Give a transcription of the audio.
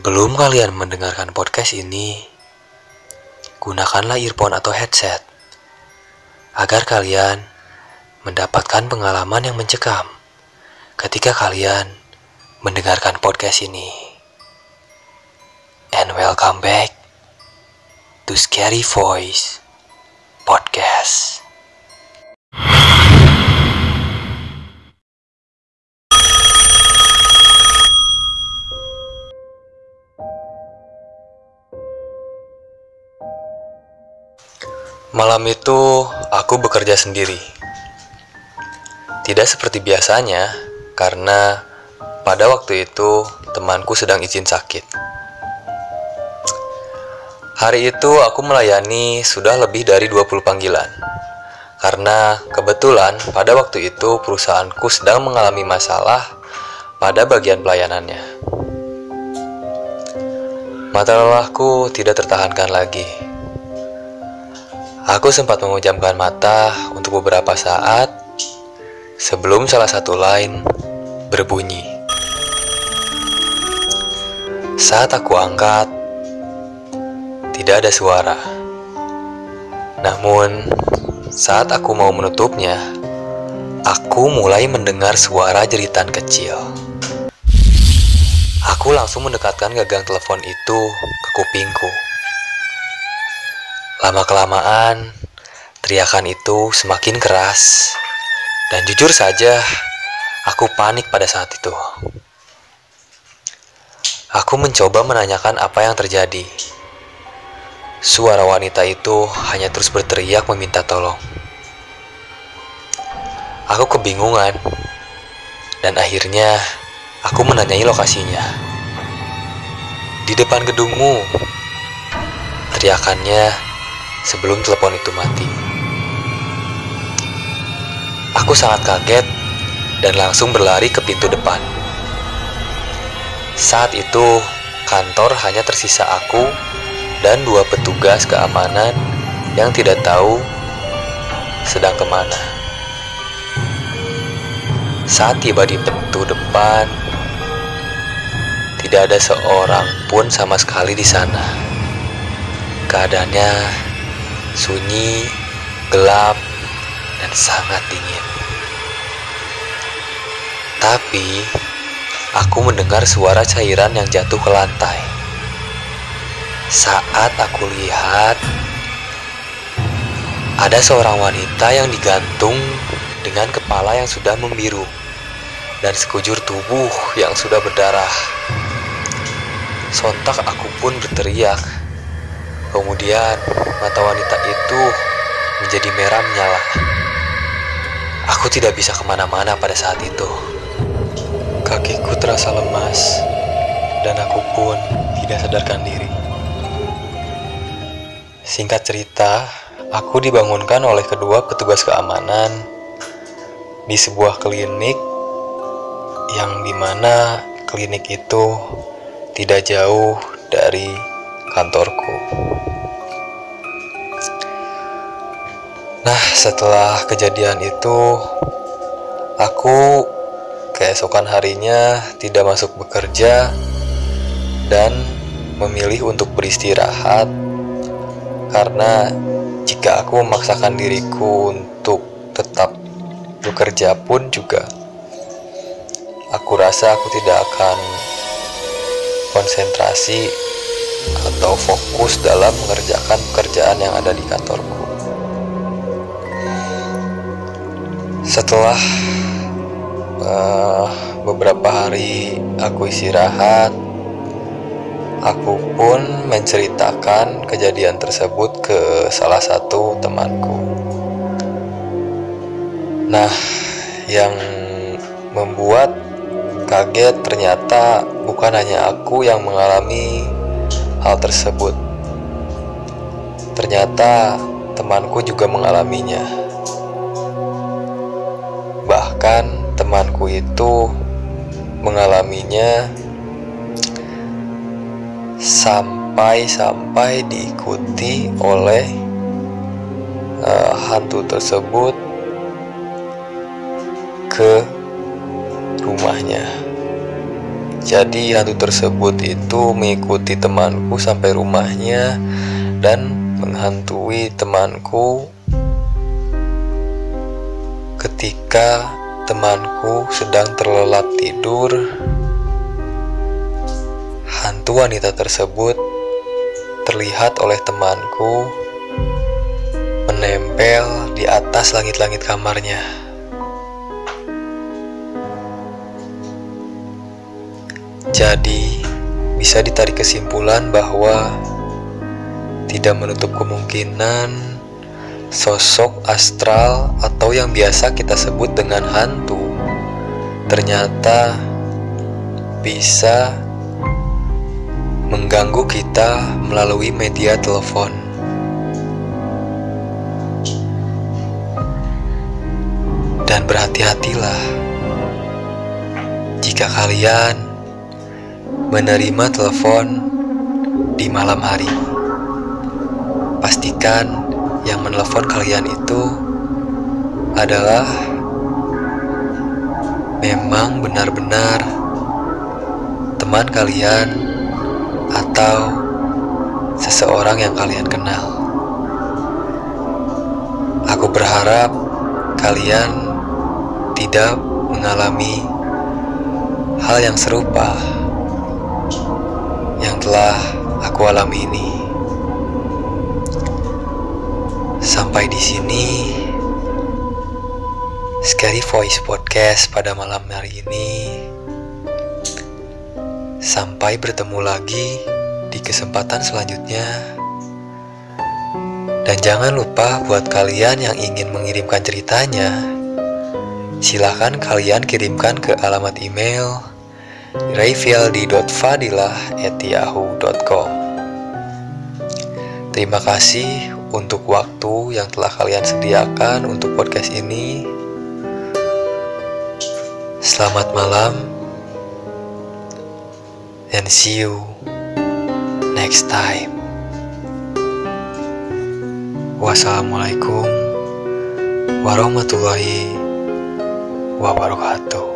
Sebelum kalian mendengarkan podcast ini, gunakanlah earphone atau headset agar kalian mendapatkan pengalaman yang mencekam ketika kalian mendengarkan podcast ini. And welcome back to Scary Voice Podcast. Malam itu aku bekerja sendiri. Tidak seperti biasanya, karena pada waktu itu temanku sedang izin sakit. Hari itu aku melayani sudah lebih dari 20 panggilan. Karena kebetulan pada waktu itu perusahaanku sedang mengalami masalah pada bagian pelayanannya. Mata lelahku tidak tertahankan lagi. Aku sempat memejamkan mata untuk beberapa saat sebelum salah satu line berbunyi. Saat aku angkat, tidak ada suara. Namun, saat aku mau menutupnya, aku mulai mendengar suara jeritan kecil. Aku langsung mendekatkan gagang telepon itu ke kupingku. Lama-kelamaan, teriakan itu semakin keras, dan jujur saja, aku panik pada saat itu. Aku mencoba menanyakan apa yang terjadi. Suara wanita itu hanya terus berteriak meminta tolong. Aku kebingungan, dan akhirnya aku menanyai lokasinya. Di depan gedungmu, teriakannya sebelum telepon itu mati. Aku sangat kaget dan langsung berlari ke pintu depan. Saat itu, kantor hanya tersisa aku dan dua petugas keamanan yang tidak tahu sedang ke mana. Saat tiba di pintu depan, tidak ada seorang pun sama sekali di sana. Keadaannya sunyi, gelap, dan sangat dingin. Tapi, aku mendengar suara cairan yang jatuh ke lantai. Saat aku lihat, ada seorang wanita yang digantung dengan kepala yang sudah membiru dan sekujur tubuh yang sudah berdarah. Sontak aku pun berteriak. Kemudian mata wanita itu menjadi merah menyala. Aku tidak bisa ke mana-mana pada saat itu. Kakiku terasa lemas dan aku pun tidak sadarkan diri. Singkat cerita, aku dibangunkan oleh kedua petugas keamanan di sebuah klinik yang di mana klinik itu tidak jauh dari kantorku. Nah, setelah kejadian itu, aku keesokan harinya tidak masuk bekerja dan memilih untuk beristirahat karena jika aku memaksakan diriku untuk tetap bekerja pun juga aku rasa aku tidak akan konsentrasi atau fokus dalam mengerjakan pekerjaan yang ada di kantorku. Setelah uh, beberapa hari aku istirahat, aku pun menceritakan kejadian tersebut ke salah satu temanku. Nah, yang membuat kaget ternyata bukan hanya aku yang mengalami hal tersebut. Ternyata temanku juga mengalaminya. Bahkan temanku itu mengalaminya sampai-sampai diikuti oleh uh, hantu tersebut ke rumahnya. Jadi hantu tersebut itu mengikuti temanku sampai rumahnya dan menghantui temanku ketika temanku sedang terlelap tidur. Hantu wanita tersebut terlihat oleh temanku menempel di atas langit-langit kamarnya. Jadi, bisa ditarik kesimpulan bahwa tidak menutup kemungkinan sosok astral atau yang biasa kita sebut dengan hantu ternyata bisa mengganggu kita melalui media telepon. Dan berhati-hatilah jika kalian menerima telepon di malam hari. Pastikan yang menelpon kalian itu adalah memang benar-benar teman kalian atau seseorang yang kalian kenal. Aku berharap kalian tidak mengalami hal yang serupa yang telah aku alami ini. Sampai di sini Scary Voice Podcast pada malam hari ini. Sampai bertemu lagi di kesempatan selanjutnya. Dan jangan lupa buat kalian yang ingin mengirimkan ceritanya, silahkan kalian kirimkan ke alamat email rayfieldi.fadilah@yahoo.com. Terima kasih untuk waktu yang telah kalian sediakan untuk podcast ini. Selamat malam, and see you next time. Wassalamualaikum warahmatullahi wabarakatuh.